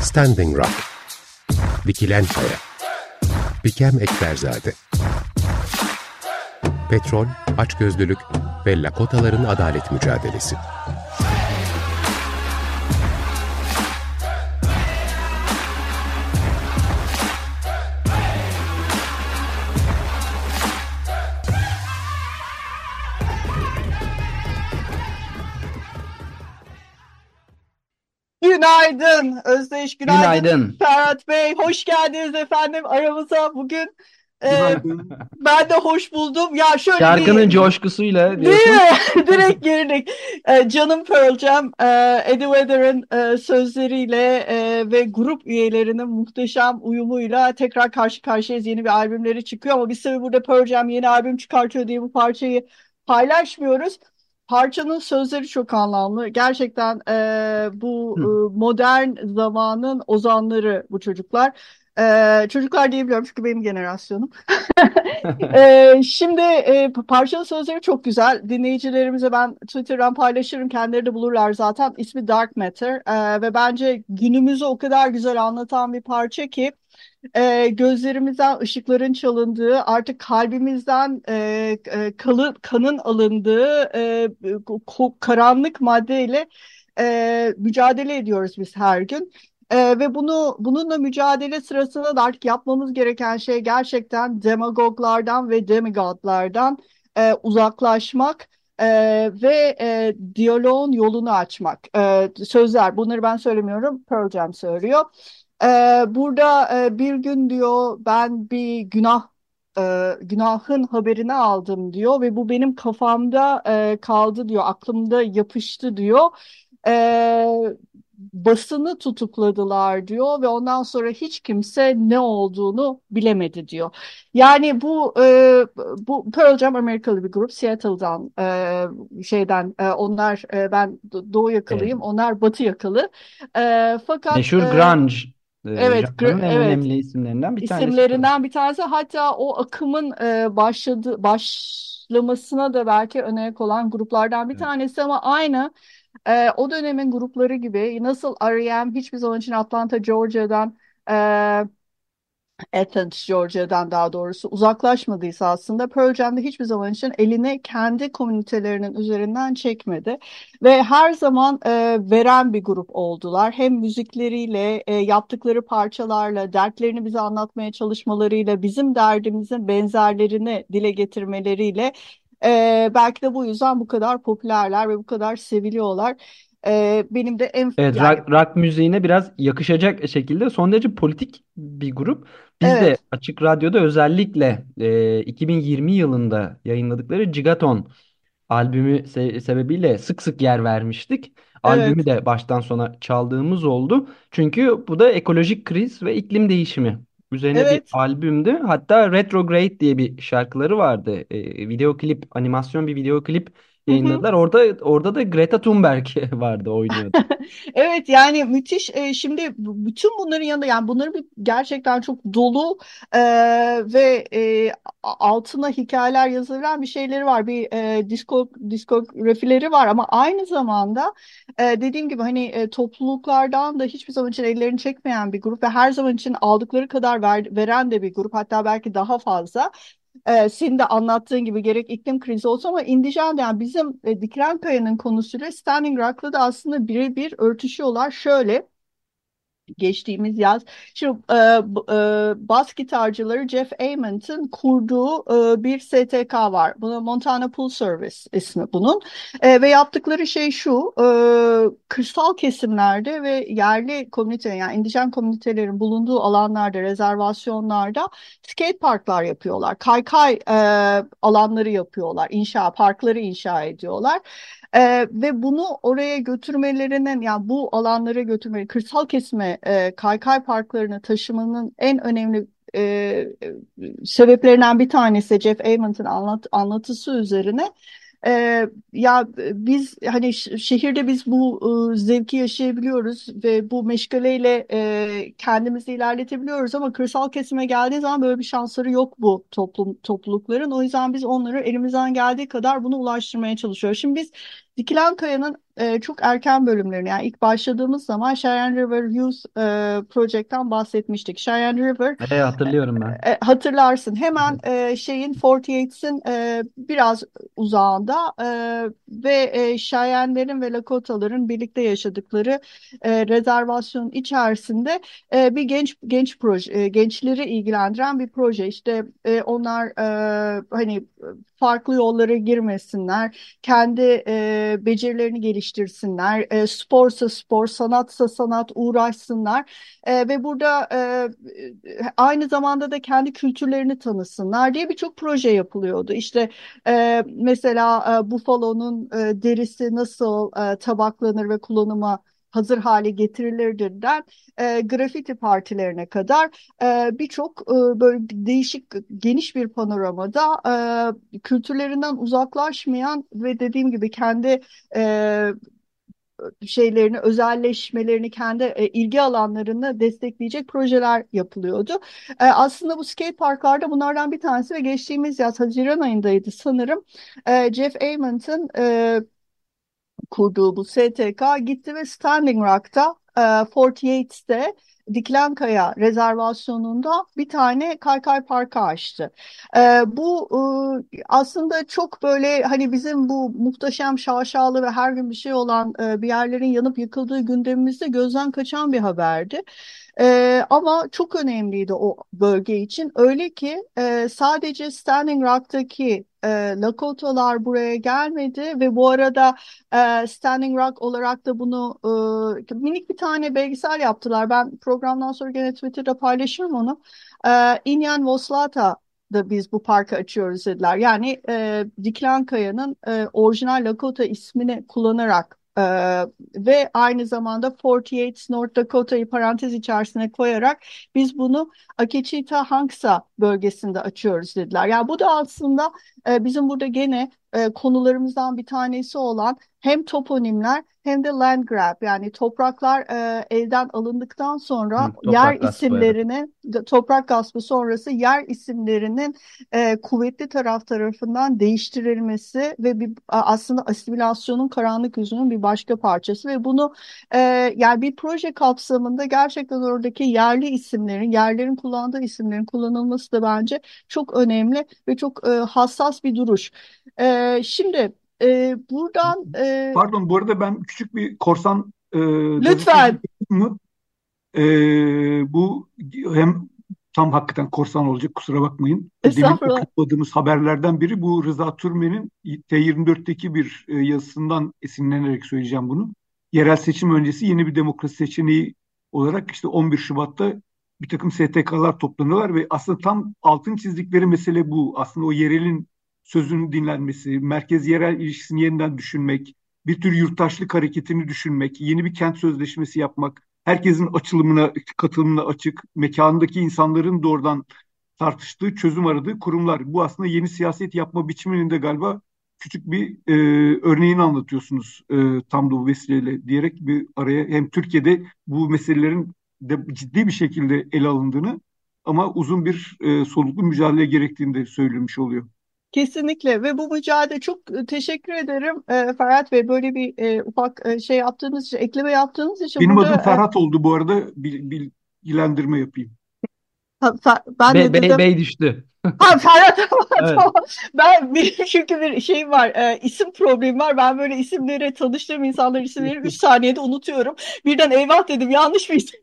Standing Rock. Dikilen Kaya Bikem Ekberzade. Petrol, açgözlülük ve Lakotaların adalet mücadelesi. Özdeş, günaydın Günaydın. Ferhat Bey. Hoş geldiniz efendim aramıza bugün. Günaydın. ben de hoş buldum. Ya şöyle Şarkının bir... coşkusuyla Değil diyorsun. mi? Direkt girdik. Ee, Canım Pearl Jam, e, Eddie Vedder'ın e, sözleriyle e, ve grup üyelerinin muhteşem uyumuyla tekrar karşı karşıyayız. Yeni bir albümleri çıkıyor ama biz tabii burada Pearl Jam yeni albüm çıkartıyor diye bu parçayı paylaşmıyoruz. Parçanın sözleri çok anlamlı. Gerçekten e, bu Hı. e, modern zamanın ozanları bu çocuklar. E, çocuklar diyebiliyorum çünkü benim jenerasyonum. Ee, şimdi e, parçanın sözleri çok güzel. Dinleyicilerimize ben Twitter'dan paylaşırım. Kendileri de bulurlar zaten. İsmi Dark Matter. Ee, ve bence günümüzü o kadar güzel anlatan bir parça ki e, gözlerimizden ışıkların çalındığı, artık kalbimizden e, e, kalı, kanın alındığı e, karanlık maddeyle e, mücadele ediyoruz biz her gün. E, ve bunu bununla mücadele sırasında da artık yapmamız gereken şey gerçekten demagoglardan ve demigodlardan e, uzaklaşmak e, ve e, diyaloğun yolunu açmak. E, sözler bunları ben söylemiyorum, Pearl Jam söylüyor. Ee, burada e, bir gün diyor ben bir günah e, günahın haberini aldım diyor ve bu benim kafamda e, kaldı diyor aklımda yapıştı diyor. Ee, basını tutukladılar diyor ve ondan sonra hiç kimse ne olduğunu bilemedi diyor. Yani bu e, bu Pearl Jam Amerikalı bir grup Seattle'dan e, şeyden e, onlar e, ben doğu Evet. yakalıyım onlar batı yakalı. E, fakat Meşhur e, grunge e, Evet, janrının gr- en evet. önemli isimlerinden bir tanesi. isimlerinden bir tanesi. Hatta o akımın e, başladı başlamasına da belki ön ayak olan gruplardan bir Evet. tanesi ama aynı e, o dönemin grupları gibi nasıl R.E.M. hiçbir zaman için Atlanta, Georgia'dan e, Athens, Georgia'dan daha doğrusu uzaklaşmadıysa aslında Pearl Jam de hiçbir zaman için elini kendi komünitelerinin üzerinden çekmedi ve her zaman e, veren bir grup oldular. Hem müzikleriyle, e, yaptıkları parçalarla, dertlerini bize anlatmaya çalışmalarıyla, bizim derdimizin benzerlerini dile getirmeleriyle e, belki de bu yüzden bu kadar popülerler ve bu kadar seviliyorlar. E, benim de en Evet, yani rock, rock müziğine biraz yakışacak şekilde son derece politik bir grup. Biz de evet, Açık Radyo'da özellikle e, 2020 yılında yayınladıkları Gigaton albümü se- sebebiyle sık sık yer vermiştik. Albümü evet, de baştan sona çaldığımız oldu. Çünkü bu da ekolojik kriz ve iklim değişimi üzerine bir evet. albümdü. Hatta Retrograde diye bir şarkıları vardı. E, video klip, animasyon bir video klip Hı hı. yayınladılar. Orada orada da Greta Thunberg vardı, oynuyordu. Evet yani müthiş e, şimdi bütün bunların yanında yani bunların bir gerçekten çok dolu e, ve e, altına hikayeler yazılan bir şeyleri var bir e, disko diskografileri var ama aynı zamanda e, dediğim gibi hani e, topluluklardan da hiçbir zaman için ellerini çekmeyen bir grup ve her zaman için aldıkları kadar ver- veren de bir grup hatta belki daha fazla. Ee, senin de anlattığın gibi gerek iklim krizi olsun ama indijen yani bizim e, Dikilen Kaya'nın konusuyla Standing Rock'la da aslında birebir örtüşüyorlar. Şöyle geçtiğimiz yaz. Şimdi e, e, bas gitarcıları Jeff Amen'ın kurduğu e, bir STK var. Buna Montana Pool Service ismi bunun. E, ve yaptıkları şey şu, e, kırsal kesimlerde ve yerli komünite yani indijen komünitelerin bulunduğu alanlarda, rezervasyonlarda skate parklar yapıyorlar. Kaykay e, alanları yapıyorlar. İnşa, parkları inşa ediyorlar. Ee, ve bunu oraya götürmelerinin yani bu alanlara götürmeleri, kırsal kesime e, kaykay parklarına taşımanın en önemli e, sebeplerinden bir tanesi Jeff Amen'ın anlat, anlatısı üzerine. E, ya biz hani şehirde biz bu e, zevki yaşayabiliyoruz ve bu meşgaleyle e, kendimizi ilerletebiliyoruz ama kırsal kesime geldiği zaman böyle bir şansları yok bu toplum toplulukların. O yüzden biz onları elimizden geldiği kadar bunu ulaştırmaya çalışıyoruz. Şimdi biz Dikilen Kaya'nın e, çok erken bölümlerini yani ilk başladığımız zaman Cheyenne River Youth e, Project'ten bahsetmiştik. Cheyenne River E, hatırlıyorum ben. e, hatırlarsın hemen e, şeyin 48'in e, biraz uzağında e, ve e, Cheyenne'lerin ve Lakotaların birlikte yaşadıkları e, rezervasyonun içerisinde e, bir genç genç proje e, gençleri ilgilendiren bir proje. İşte e, onlar e, hani farklı yollara girmesinler, kendi e, becerilerini geliştirsinler, e, sporsa spor, sanatsa sanat uğraşsınlar e, ve burada e, aynı zamanda da kendi kültürlerini tanısınlar diye birçok proje yapılıyordu. İşte e, mesela e, Buffalo'nun e, derisi nasıl e, tabaklanır ve kullanıma hazır hale getirilirden e, grafiti partilerine kadar e, birçok e, böyle değişik geniş bir panoramada e, kültürlerinden uzaklaşmayan ve dediğim gibi kendi e, şeylerini, özelleşmelerini, kendi e, ilgi alanlarını destekleyecek projeler yapılıyordu. E, aslında bu skate parklarda bunlardan bir tanesi ve geçtiğimiz yaz Haziran ayındaydı sanırım. E, Jeff Amenton e, kurduğu bu STK gitti ve Standing Rock'ta e, 48'te Dikilen Kaya rezervasyonunda bir tane kaykay parkı açtı. E, bu e, aslında çok böyle hani bizim bu muhteşem şaşalı ve her gün bir şey olan e, bir yerlerin yanıp yıkıldığı gündemimizde gözden kaçan bir haberdi. Ee, ama çok önemliydi o bölge için. Öyle ki e, sadece Standing Rock'taki e, Lakotalar buraya gelmedi ve bu arada e, Standing Rock olarak da bunu e, minik bir tane belgesel yaptılar. Ben programdan sonra gene Twitter'da paylaşırım onu. E, Inyan Voslata da biz bu parkı açıyoruz dediler. Yani e, Diklan Kaya'nın e, orijinal Lakota ismini kullanarak ee, ve aynı zamanda 48 North Dakota'yı parantez içerisine koyarak biz bunu Akechita Hanksa bölgesinde açıyoruz dediler. Yani bu da aslında e, bizim burada gene e, konularımızdan bir tanesi olan hem toponimler hem de land grab yani topraklar e, elden alındıktan sonra Hı, toprak yer gaspı, evet. isimlerini toprak gaspı sonrası yer isimlerinin e, kuvvetli taraf tarafından değiştirilmesi ve bir aslında asimilasyonun karanlık yüzünün bir başka parçası ve bunu e, yani bir proje kapsamında gerçekten oradaki yerli isimlerin yerlerin kullandığı isimlerin kullanılması da bence çok önemli ve çok e, hassas bir duruş. E, şimdi e, buradan e, Pardon bu arada ben küçük bir korsan e, lütfen mı? E, bu hem tam hakikaten korsan olacak kusura bakmayın. Demin okumadığımız haberlerden biri bu Rıza Türmen'in T24'teki bir e, yazısından esinlenerek söyleyeceğim bunu. Yerel seçim öncesi yeni bir demokrasi seçeneği olarak işte 11 Şubat'ta bir takım STK'lar toplanıyorlar ve aslında tam altın çizdikleri mesele bu. Aslında o yerelin sözünün dinlenmesi, merkez yerel ilişkisini yeniden düşünmek, bir tür yurttaşlık hareketini düşünmek, yeni bir kent sözleşmesi yapmak, herkesin açılımına, katılımına açık, mekanındaki insanların doğrudan tartıştığı, çözüm aradığı kurumlar. Bu aslında yeni siyaset yapma biçiminin de galiba küçük bir e, örneğini anlatıyorsunuz e, tam da bu vesileyle diyerek bir araya hem Türkiye'de bu meselelerin de ciddi bir şekilde ele alındığını ama uzun bir e, soluklu mücadele gerektiğini de söylemiş oluyor. Kesinlikle ve bu mücadele çok teşekkür ederim e, Ferhat Bey böyle bir e, ufak e, şey yaptığınız için ekleme yaptığınız için Benim burada adım e, Ferhat oldu bu arada. Bil- bilgilendirme yapayım. ha, ben de bey, dedim bey düştü. Ha Ferhat tamam Evet. tamam. Ben benim çünkü bir şey var. e, isim problemi var. Ben böyle isimleri tanıştığım insanların isimlerini 3 saniyede unutuyorum. Birden eyvah dedim. Yanlış bir isim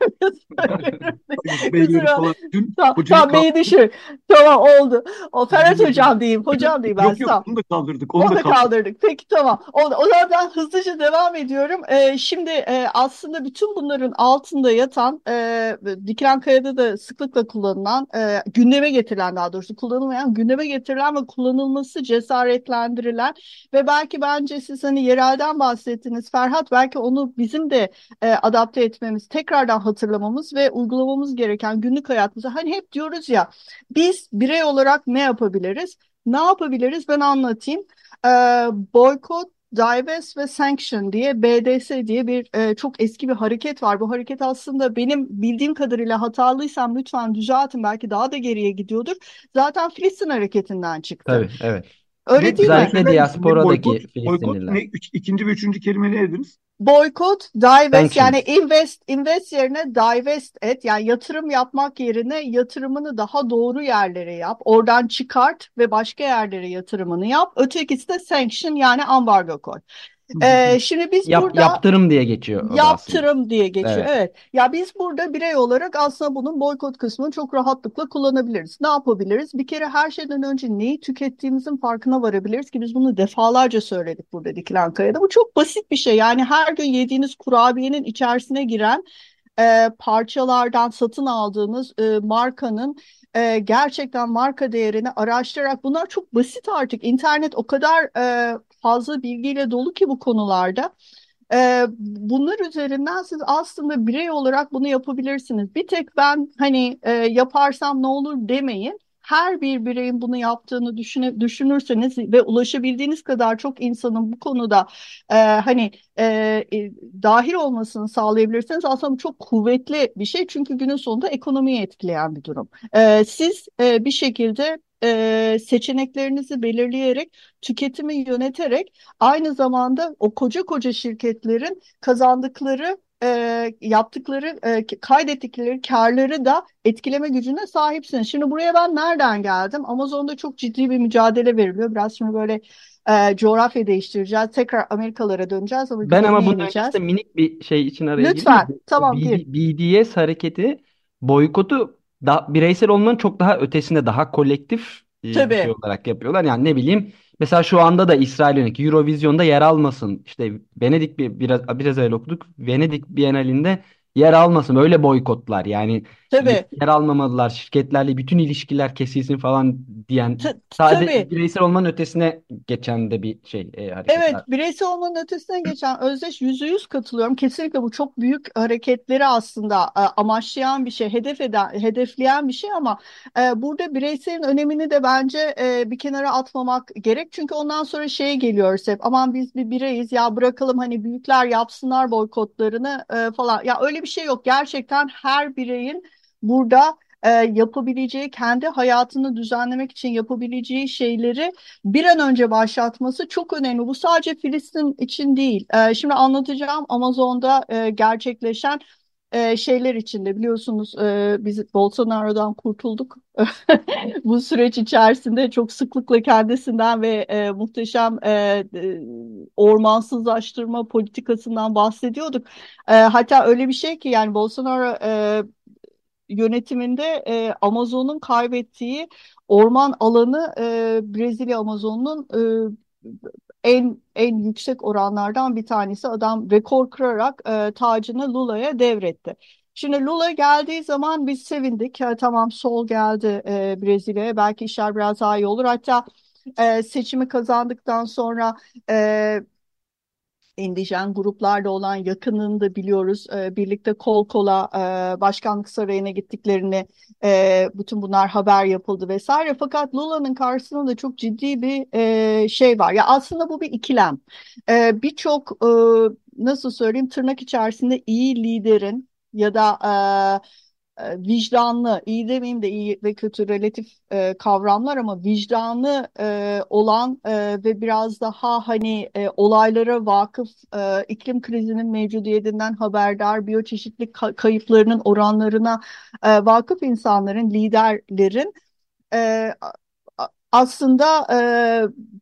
söylüyorum. Tamam, tamam beni düşür. Tamam oldu. O Ferhat hocam diyeyim. Hocam diyeyim ben Yok yok onu da kaldırdık. Onu Onu da kaldırdık. kaldırdık. Peki tamam. O, o zaman ben hızlıca devam ediyorum. Ee, şimdi e, aslında bütün bunların altında yatan e, Dikilen Kaya'da da sıklıkla kullanılan, e, gündeme getirilen daha doğrusu kullanılmayan, gündeme getirilen ve kullanılması cesaretlendirilen ve belki bence siz hani yerelden bahsettiniz Ferhat belki onu bizim de e, adapte etmemiz, tekrardan hatırlamamız ve uygulamamız gereken günlük hayatımıza. Hani hep diyoruz ya biz birey olarak ne yapabiliriz? Ne yapabiliriz? Ben anlatayım. Ee, boykot, divest ve sanction diye BDS diye bir e, çok eski bir hareket var. Bu hareket aslında benim bildiğim kadarıyla hatalıysam lütfen düzeltin. Belki daha da geriye gidiyordur. Zaten Filistin hareketinden çıktı. Tabii, evet. Öyle Net değil mi? Özellikle? Ne diasporadaki boykot? Boykot Filistinliler. ne? Üç, ikinci ve üçüncü kelime ne dediniz? Boykot, divest yani invest, invest yerine divest et. Yani yatırım yapmak yerine yatırımını daha doğru yerlere yap. Oradan çıkart ve başka yerlere yatırımını yap. Ötekisi de sanction yani ambargo koy. Ee, şimdi biz Yap, burada yaptırım diye geçiyor aslında. yaptırım diye geçiyor. Evet. Evet. Ya biz burada birey olarak aslında bunun boykot kısmını çok rahatlıkla kullanabiliriz. Ne yapabiliriz? Bir kere her şeyden önce neyi tükettiğimizin farkına varabiliriz ki biz bunu defalarca söyledik burada Dikilen Kaya'da. Bu çok basit bir şey. Yani her gün yediğiniz kurabiyenin içerisine giren e, parçalardan satın aldığınız e, markanın e, gerçekten marka değerini araştırarak bunlar çok basit artık. İnternet o kadar e, fazla bilgiyle dolu ki bu konularda. E, bunlar üzerinden siz aslında birey olarak bunu yapabilirsiniz. Bir tek ben hani e, yaparsam ne olur demeyin. Her bir bireyin bunu yaptığını düşüne, düşünürseniz ve ulaşabildiğiniz kadar çok insanın bu konuda e, hani e, e, dahil olmasını sağlayabilirseniz aslında çok kuvvetli bir şey. Çünkü günün sonunda ekonomiyi etkileyen bir durum. E, siz e, bir şekilde e, seçeneklerinizi belirleyerek, tüketimi yöneterek aynı zamanda o koca koca şirketlerin kazandıkları e, yaptıkları, e, kaydettikleri karları da etkileme gücüne sahipsiniz. Şimdi buraya ben nereden geldim? Amazon'da çok ciddi bir mücadele veriliyor. Biraz şimdi böyle e, coğrafya değiştireceğiz. Tekrar Amerikalara döneceğiz ama Ben ama ineceğiz. öncesinde minik bir şey için araya gireyim? Lütfen, Bu tamam gir. BDS hareketi boykotu da, bireysel olmanın çok daha ötesinde daha kolektif bir şey Tabii, olarak yapıyorlar. Yani ne bileyim mesela şu anda da İsrail yönelik Eurovision'da yer almasın. İşte Venedik bir biraz biraz öyle okuduk. Venedik Bienalinde yer almasın. Öyle boykotlar. Yani tabii, yer almamalılar. Şirketlerle bütün ilişkiler kesilsin falan diyen sadece tabii. bireysel olmanın ötesine geçen de bir şey e, Evet, hareketler. bireysel olmanın ötesine geçen Özdeş yüzde yüz katılıyorum. Kesinlikle bu çok büyük hareketleri aslında e, amaçlayan bir şey, hedef eden, hedefleyen bir şey ama e, burada bireyselin önemini de bence e, bir kenara atmamak gerek. Çünkü ondan sonra şeye geliyoruz hep, aman biz bir bireyiz ya bırakalım hani büyükler yapsınlar boykotlarını e, falan. Ya öyle bir şey yok. Gerçekten her bireyin burada e, yapabileceği, kendi hayatını düzenlemek için yapabileceği şeyleri bir an önce başlatması çok önemli. Bu sadece Filistin için değil. E, şimdi anlatacağım Amazon'da e, gerçekleşen e, şeyler içinde biliyorsunuz e, biz Bolsonaro'dan kurtulduk. Bu süreç içerisinde çok sıklıkla kendisinden ve e, muhteşem e, ormansızlaştırma politikasından bahsediyorduk. E, hatta öyle bir şey ki yani Bolsonaro e, yönetiminde e, Amazon'un kaybettiği orman alanı e, Brezilya Amazon'un e, en en yüksek oranlardan bir tanesi. Adam rekor kırarak e, tacını Lula'ya devretti. Şimdi Lula geldiği zaman biz sevindik. Ha, tamam sol geldi e, Brezilya'ya. Belki işler biraz daha iyi olur. Hatta e, seçimi kazandıktan sonra e, indijen gruplarla olan yakınını da biliyoruz. E, birlikte kol kola e, başkanlık sarayına gittiklerini, e, bütün bunlar haber yapıldı vesaire. Fakat Lula'nın karşısında da çok ciddi bir e, şey var. Ya aslında bu bir ikilem. E, birçok e, nasıl söyleyeyim tırnak içerisinde iyi liderin ya da e, vicdanlı, iyi demeyeyim de iyi ve kötü relatif e, kavramlar ama vicdanlı e, olan e, ve biraz daha hani e, olaylara vakıf, e, iklim krizinin mevcudiyetinden haberdar, biyoçeşitlilik ka- kayıplarının oranlarına e, vakıf insanların, liderlerin e, aslında e,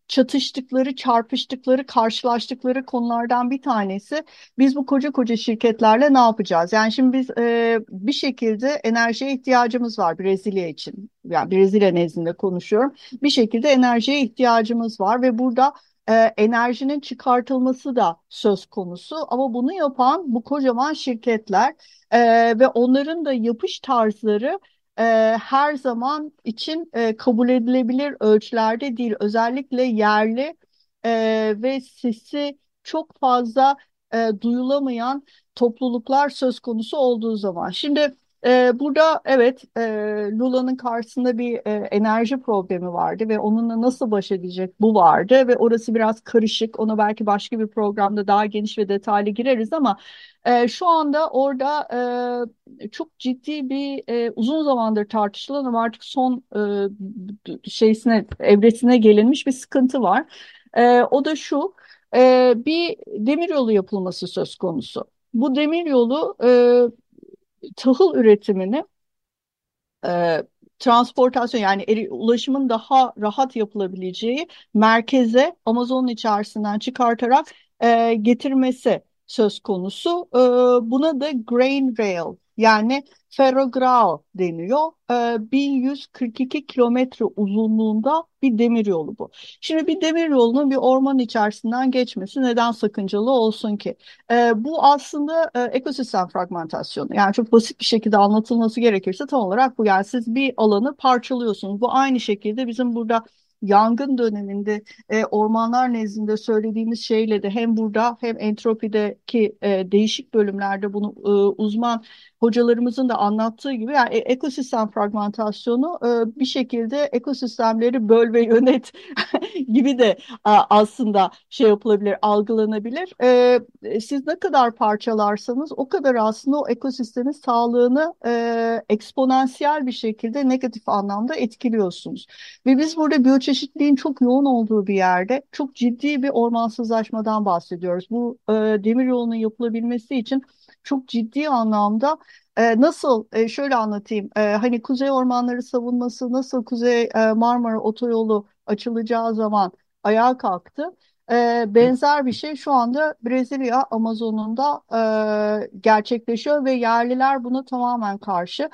çatıştıkları, çarpıştıkları, karşılaştıkları konulardan bir tanesi biz bu koca koca şirketlerle ne yapacağız? Yani şimdi biz e, bir şekilde enerjiye ihtiyacımız var Brezilya için. Yani Brezilya nezdinde konuşuyorum. Bir şekilde enerjiye ihtiyacımız var ve burada e, enerjinin çıkartılması da söz konusu. Ama bunu yapan bu kocaman şirketler e, ve onların da yapış tarzları e, her zaman için e, kabul edilebilir ölçülerde değil. Özellikle yerli e, ve sesi çok fazla e, duyulamayan topluluklar söz konusu olduğu zaman. Şimdi E, burada evet e, Lula'nın karşısında bir e, enerji problemi vardı ve onunla nasıl baş edecek bu vardı ve orası biraz karışık. Ona belki başka bir programda daha geniş ve detaylı gireriz ama e, şu anda orada e, çok ciddi bir e, uzun zamandır tartışılan ama artık son e, şeysine evresine gelinmiş bir sıkıntı var. E, o da şu e, bir demiryolu yapılması söz konusu. Bu demiryolu e, tahıl üretimini e, transportasyon yani eri- ulaşımın daha rahat yapılabileceği merkeze Amazon'un içerisinden çıkartarak e, getirmesi söz konusu. E, buna da Grain Rail yani Ferrograo deniyor. E, 1142 kilometre uzunluğunda bir demiryolu bu. Şimdi bir demiryolunun bir orman içerisinden geçmesi neden sakıncalı olsun ki? E, bu aslında e, ekosistem fragmentasyonu. Yani çok basit bir şekilde anlatılması gerekirse tam olarak bu. Yani siz bir alanı parçalıyorsunuz. Bu aynı şekilde bizim burada yangın döneminde e, ormanlar nezdinde söylediğimiz şeyle de hem burada hem entropideki e, değişik bölümlerde bunu e, uzman hocalarımızın da anlattığı gibi yani e- ekosistem fragmentasyonu e, bir şekilde ekosistemleri böl ve yönet gibi de a, aslında şey yapılabilir, algılanabilir. E, e, siz ne kadar parçalarsanız o kadar aslında o ekosistemin sağlığını e, eksponansiyel bir şekilde negatif anlamda etkiliyorsunuz. Ve biz burada biyoçeşitliliğin çok yoğun olduğu bir yerde çok ciddi bir ormansızlaşmadan bahsediyoruz. Bu e, demir yolunun yapılabilmesi için çok ciddi anlamda e, nasıl e, şöyle anlatayım e, hani Kuzey Ormanları savunması nasıl Kuzey e, Marmara Otoyolu açılacağı zaman ayağa kalktı. E, benzer bir şey şu anda Brezilya Amazon'unda e, gerçekleşiyor ve yerliler buna tamamen karşı.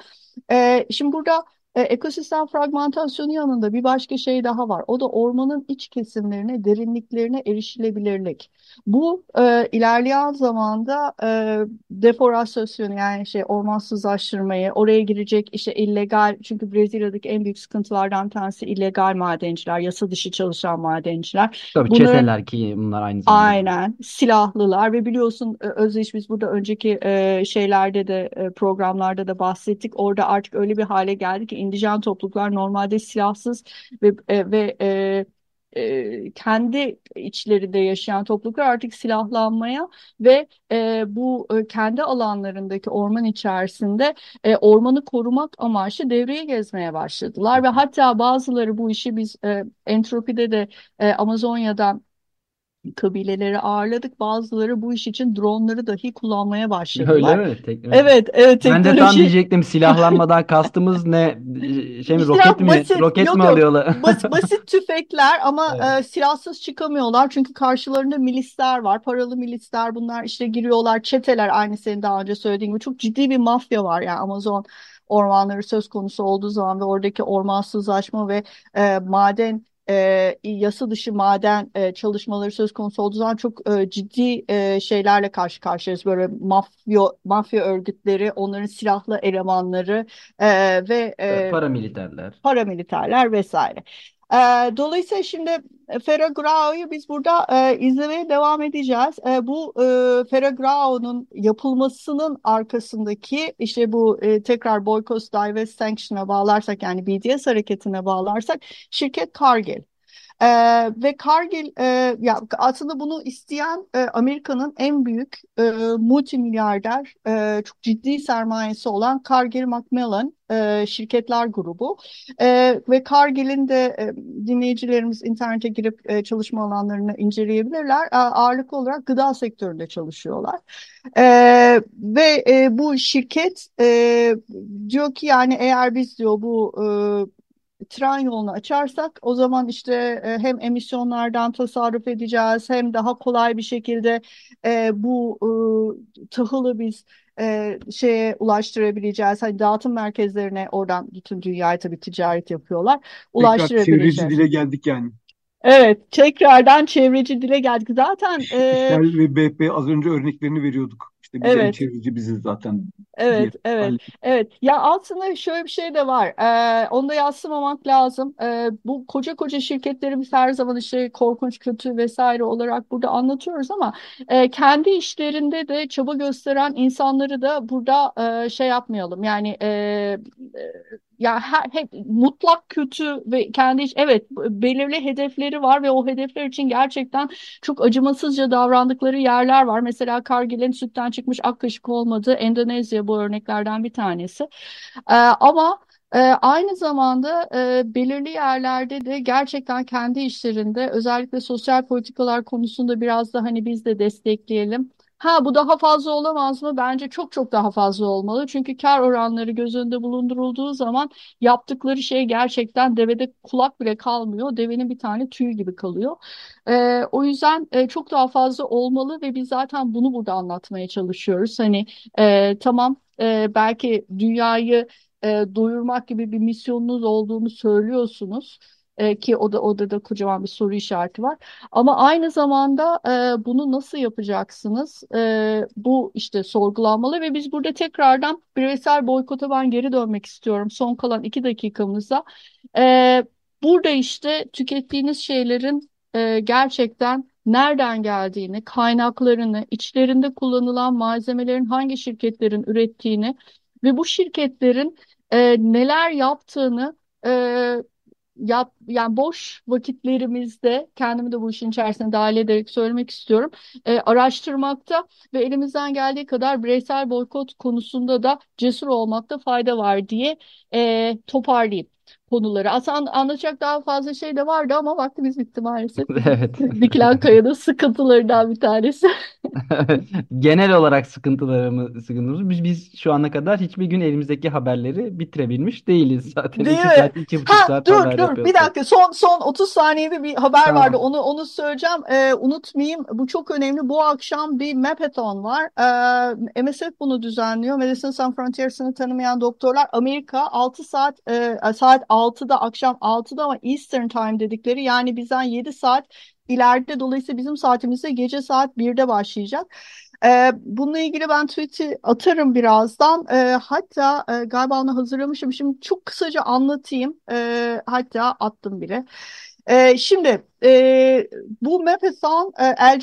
E, şimdi burada e, ekosistem fragmentasyonu yanında bir başka şey daha var. O da ormanın iç kesimlerine, derinliklerine erişilebilirlik. Bu e, ilerleyen zamanda e, deforestasyon yani şey ormansızlaştırmayı, oraya girecek işte illegal çünkü Brezilya'daki en büyük sıkıntılardan tanesi illegal madenciler, yasa dışı çalışan madenciler. Tabii Bunların çeteler ki bunlar aynı zamanda. Aynen silahlılar ve biliyorsun e, Özdeş biz burada önceki e, şeylerde de e, programlarda da bahsettik. Orada artık öyle bir hale geldi ki indijen topluluklar normalde silahsız ve e, ve e, e, kendi içlerinde yaşayan topluluklar artık silahlanmaya ve e, bu e, kendi alanlarındaki orman içerisinde e, ormanı korumak amaçlı devreye gezmeye başladılar. Ve hatta bazıları bu işi biz e, Entropi'de de e, Amazonya'da kabileleri ağırladık. Bazıları bu iş için dronları dahi kullanmaya Öyle başladılar. mi? Teknoloji. Evet, evet Ben de tam teknoloji. diyecektim silahlanmadan kastımız ne? Şey mi roket mi? basit, Roket yok mi alıyorlar? Bas, basit tüfekler ama Evet. e, silahsız çıkamıyorlar çünkü karşılarında milisler var, paralı milisler. Bunlar işte giriyorlar, çeteler aynı senin daha önce söylediğin gibi çok ciddi bir mafya var yani Amazon ormanları söz konusu olduğu zaman ve oradaki ormansızlaşma ve e, maden e, yasa dışı maden e, çalışmaları söz konusu olduğu zaman çok e, ciddi e, şeylerle karşı karşıyayız. Böyle mafya mafya örgütleri, onların silahlı elemanları e, ve e, paramiliterler. paramiliterler vesaire. E, dolayısıyla şimdi Ferragrao'yu biz burada e, izlemeye devam edeceğiz. E, bu e, Ferragrao'nun yapılmasının arkasındaki işte bu e, tekrar Boykot Divest Sanction'a bağlarsak yani BDS hareketine bağlarsak şirket Cargill. Ee, ve Cargill e, ya aslında bunu isteyen e, Amerika'nın en büyük e, multimilyarder e, çok ciddi sermayesi olan Cargill Macmillan e, şirketler grubu E, ve Cargill'in de e, dinleyicilerimiz internete girip e, çalışma alanlarını inceleyebilirler. E, ağırlıklı olarak gıda sektöründe çalışıyorlar. E, ve e, bu şirket e, diyor ki yani eğer biz diyor bu e, tren yolunu açarsak o zaman işte e, hem emisyonlardan tasarruf edeceğiz hem daha kolay bir şekilde e, bu e, tahılı biz e, şeye ulaştırabileceğiz. Hani dağıtım merkezlerine oradan bütün dünyaya tabii ticaret yapıyorlar. Tekrar çevreci Ulaştırabileceğiz. dile geldik yani. Evet, tekrardan çevreci dile geldik. Zaten e, Shell ve BP az önce örneklerini veriyorduk. İşte biz en Evet. çevreci biziz zaten Evet, evet, evet. Ya aslında şöyle bir şey de var. Ee, onu da yadsımamak lazım. Ee, bu koca koca şirketleri biz her zaman işte korkunç, kötü vesaire olarak burada anlatıyoruz ama e, kendi işlerinde de çaba gösteren insanları da burada e, şey yapmayalım. Yani e, e, ya her, hep mutlak kötü ve kendi iş, evet belirli hedefleri var ve o hedefler için gerçekten çok acımasızca davrandıkları yerler var. Mesela Kargil'in sütten çıkmış ak kaşık olmadığı Endonezya bu örneklerden bir tanesi. Ee, ama e, aynı zamanda e, belirli yerlerde de gerçekten kendi işlerinde özellikle sosyal politikalar konusunda biraz da hani biz de destekleyelim. Ha bu daha fazla olamaz mı? Bence çok çok daha fazla olmalı. Çünkü kar oranları göz önünde bulundurulduğu zaman yaptıkları şey gerçekten devede kulak bile kalmıyor. Devenin bir tane tüyü gibi kalıyor. Ee, o yüzden e, çok daha fazla olmalı ve biz zaten bunu burada anlatmaya çalışıyoruz. Hani e, tamam e, belki dünyayı e, doyurmak gibi bir misyonunuz olduğunu söylüyorsunuz. E, ki o da o da kocaman bir soru işareti var. Ama aynı zamanda e, bunu nasıl yapacaksınız? E, bu işte sorgulanmalı ve biz burada tekrardan bireysel boykota ben geri dönmek istiyorum. Son kalan iki dakikamızda. E, burada işte tükettiğiniz şeylerin e, gerçekten nereden geldiğini, kaynaklarını, içlerinde kullanılan malzemelerin hangi şirketlerin ürettiğini ve bu şirketlerin e, neler yaptığını e, yap, yani boş vakitlerimizde kendimi de bu işin içerisine dahil ederek söylemek istiyorum. E, araştırmakta ve elimizden geldiği kadar bireysel boykot konusunda da cesur olmakta fayda var diye e, toparlayayım konuları. Aslında anlatacak daha fazla şey de vardı ama vaktimiz bitti maalesef. Evet. Dikilen Kaya'nın sıkıntılarından bir tanesi. Genel olarak sıkıntılarımız, sıkıntımız biz, biz şu ana kadar hiçbir gün elimizdeki haberleri bitirebilmiş değiliz. Zaten Değil iki mi? saat, iki buçuk Ha saat dur haber dur bir dakika son son 30 saniyede bir haber vardı Tamam. onu onu söyleyeceğim Ee, unutmayayım bu çok önemli bu akşam bir Mapathon var Ee, MSF bunu düzenliyor Medicine Sans Frontiers'ını tanımayan doktorlar Amerika 6 saat e, saat 6'da akşam 6'da ama Eastern Time dedikleri yani bizden 7 saat ileride dolayısıyla bizim saatimizde gece saat 1'de başlayacak. Ee, bununla ilgili ben tweet'i atarım birazdan. Ee, hatta e, galiba onu hazırlamışım. Şimdi çok kısaca anlatayım. Ee, hatta attım bile. Ee, şimdi e, bu Mapethon e, El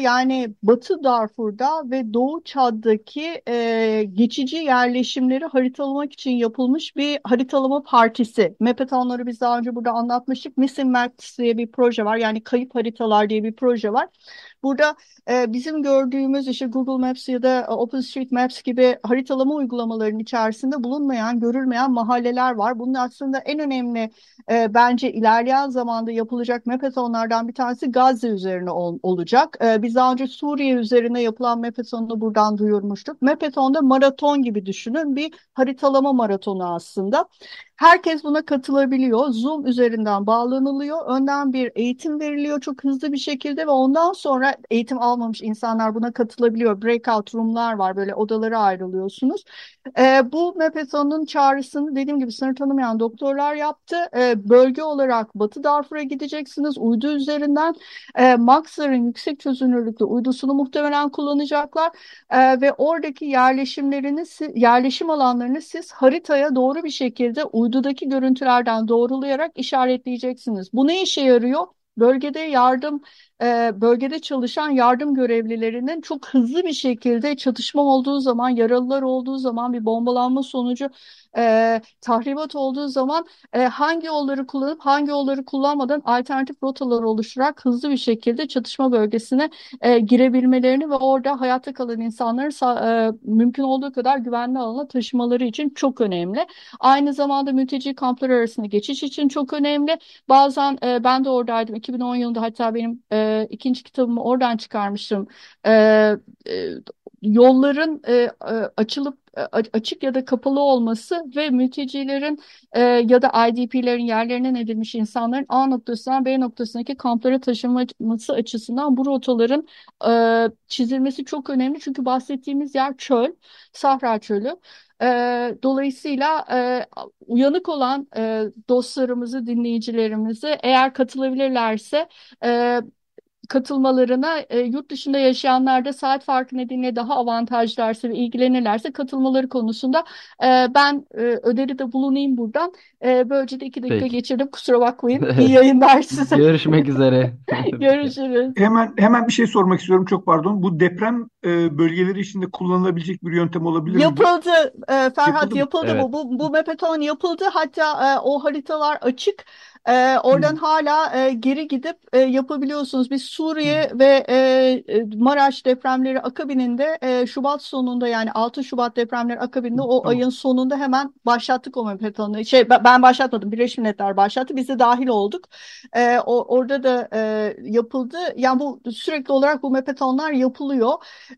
yani Batı Darfur'da ve Doğu Çad'daki e, geçici yerleşimleri haritalamak için yapılmış bir haritalama partisi. Mapethonları biz daha önce burada anlatmıştık. Missing Maps diye bir proje var. Yani kayıp haritalar diye bir proje var. Burada e, bizim gördüğümüz işte Google Maps ya da OpenStreetMaps gibi haritalama uygulamalarının içerisinde bulunmayan, görülmeyen mahalleler var. Bunun aslında en önemli e, bence ilerleyen zamanda yapılacak Mapethonlardan bir tanesi Gazze üzerine ol, olacak. E, biz daha önce Suriye üzerine yapılan Mapethon'u buradan duyurmuştuk. Mapethon'da maraton gibi düşünün bir haritalama maratonu aslında. Herkes buna katılabiliyor. Zoom üzerinden bağlanılıyor. Önden bir eğitim veriliyor çok hızlı bir şekilde ve ondan sonra eğitim almamış insanlar buna katılabiliyor. Breakout room'lar var böyle odalara ayrılıyorsunuz. E, bu Mapethon'un çağrısını dediğim gibi sınır tanımayan doktorlar yaptı. E, bölge olarak Batı Darfur'a gideceksiniz. Uydu üzerinden e, Maxar'ın yüksek çözünürlüklü uydusunu muhtemelen kullanacaklar. E, ve oradaki yerleşimlerini, yerleşim alanlarını siz haritaya doğru bir şekilde uydudaki görüntülerden doğrulayarak işaretleyeceksiniz. Bu ne işe yarıyor? Bölgede yardım e, bölgede çalışan yardım görevlilerinin çok hızlı bir şekilde çatışma olduğu zaman, yaralılar olduğu zaman, bir bombalanma sonucu e, tahribat olduğu zaman e, hangi yolları kullanıp hangi yolları kullanmadan alternatif rotalar oluşturarak hızlı bir şekilde çatışma bölgesine e, girebilmelerini ve orada hayatta kalan insanları e, mümkün olduğu kadar güvenli alana taşımaları için çok önemli. Aynı zamanda mülteci kampları arasında geçiş için çok önemli. Bazen e, ben de oradaydım 2010 yılında hatta benim e, ikinci kitabımı oradan çıkarmıştım. E, e, yolların e, açılıp açık ya da kapalı olması ve mültecilerin e, ya da IDP'lerin yerlerine edilmiş insanların A noktasından B noktasındaki kamplara taşınması açısından bu rotaların e, çizilmesi çok önemli. Çünkü bahsettiğimiz yer çöl, Sahra Çölü. E, dolayısıyla e, uyanık olan e, dostlarımızı, dinleyicilerimizi eğer katılabilirlerse e, katılmalarına e, yurt dışında yaşayanlar da saat farkı nedeniyle daha avantajlarsa ve ilgilenirlerse katılmaları konusunda e, ben e, öneride bulunayım buradan. E, böylece de iki dakika Peki. geçirdim. Kusura bakmayın. İyi yayınlar size. Görüşmek üzere. Görüşürüz. Hemen hemen bir şey sormak istiyorum. Çok pardon. Bu deprem e, bölgeleri içinde kullanılabilecek bir yöntem olabilir mi? Yapıldı e, Ferhat Yapıldı mı? yapıldı Evet. bu. Bu, bu Mepeton yapıldı. Hatta e, o haritalar açık. E, oradan hala e, geri gidip e, yapabiliyorsunuz. Biz Suriye ve e, e, Maraş depremleri akabininde e, Şubat sonunda yani 6 Şubat depremleri akabinde o Tamam. ayın sonunda hemen başlattık o Mepetonu. Şey ben ben başlatmadım. Birleşmiş Milletler başlattı. Biz de dahil olduk. E, o, orada da e, yapıldı. Yani bu sürekli olarak bu Mepetonlar yapılıyor.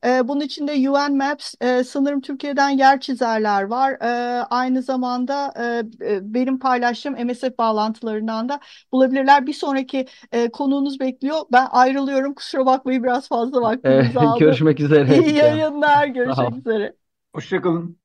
E, bunun içinde UN Maps, e, sanırım Türkiye'den yer çizerler var. E, aynı zamanda e, e, benim paylaştığım MSF bağlantılarından da bulabilirler. Bir sonraki e, konuğunuz bekliyor. Ben ayrılıyorum. Kusura bakmayın biraz fazla vaktinizi aldım. görüşmek üzere. İyi yayınlar. Görüşmek üzere. Hoşçakalın.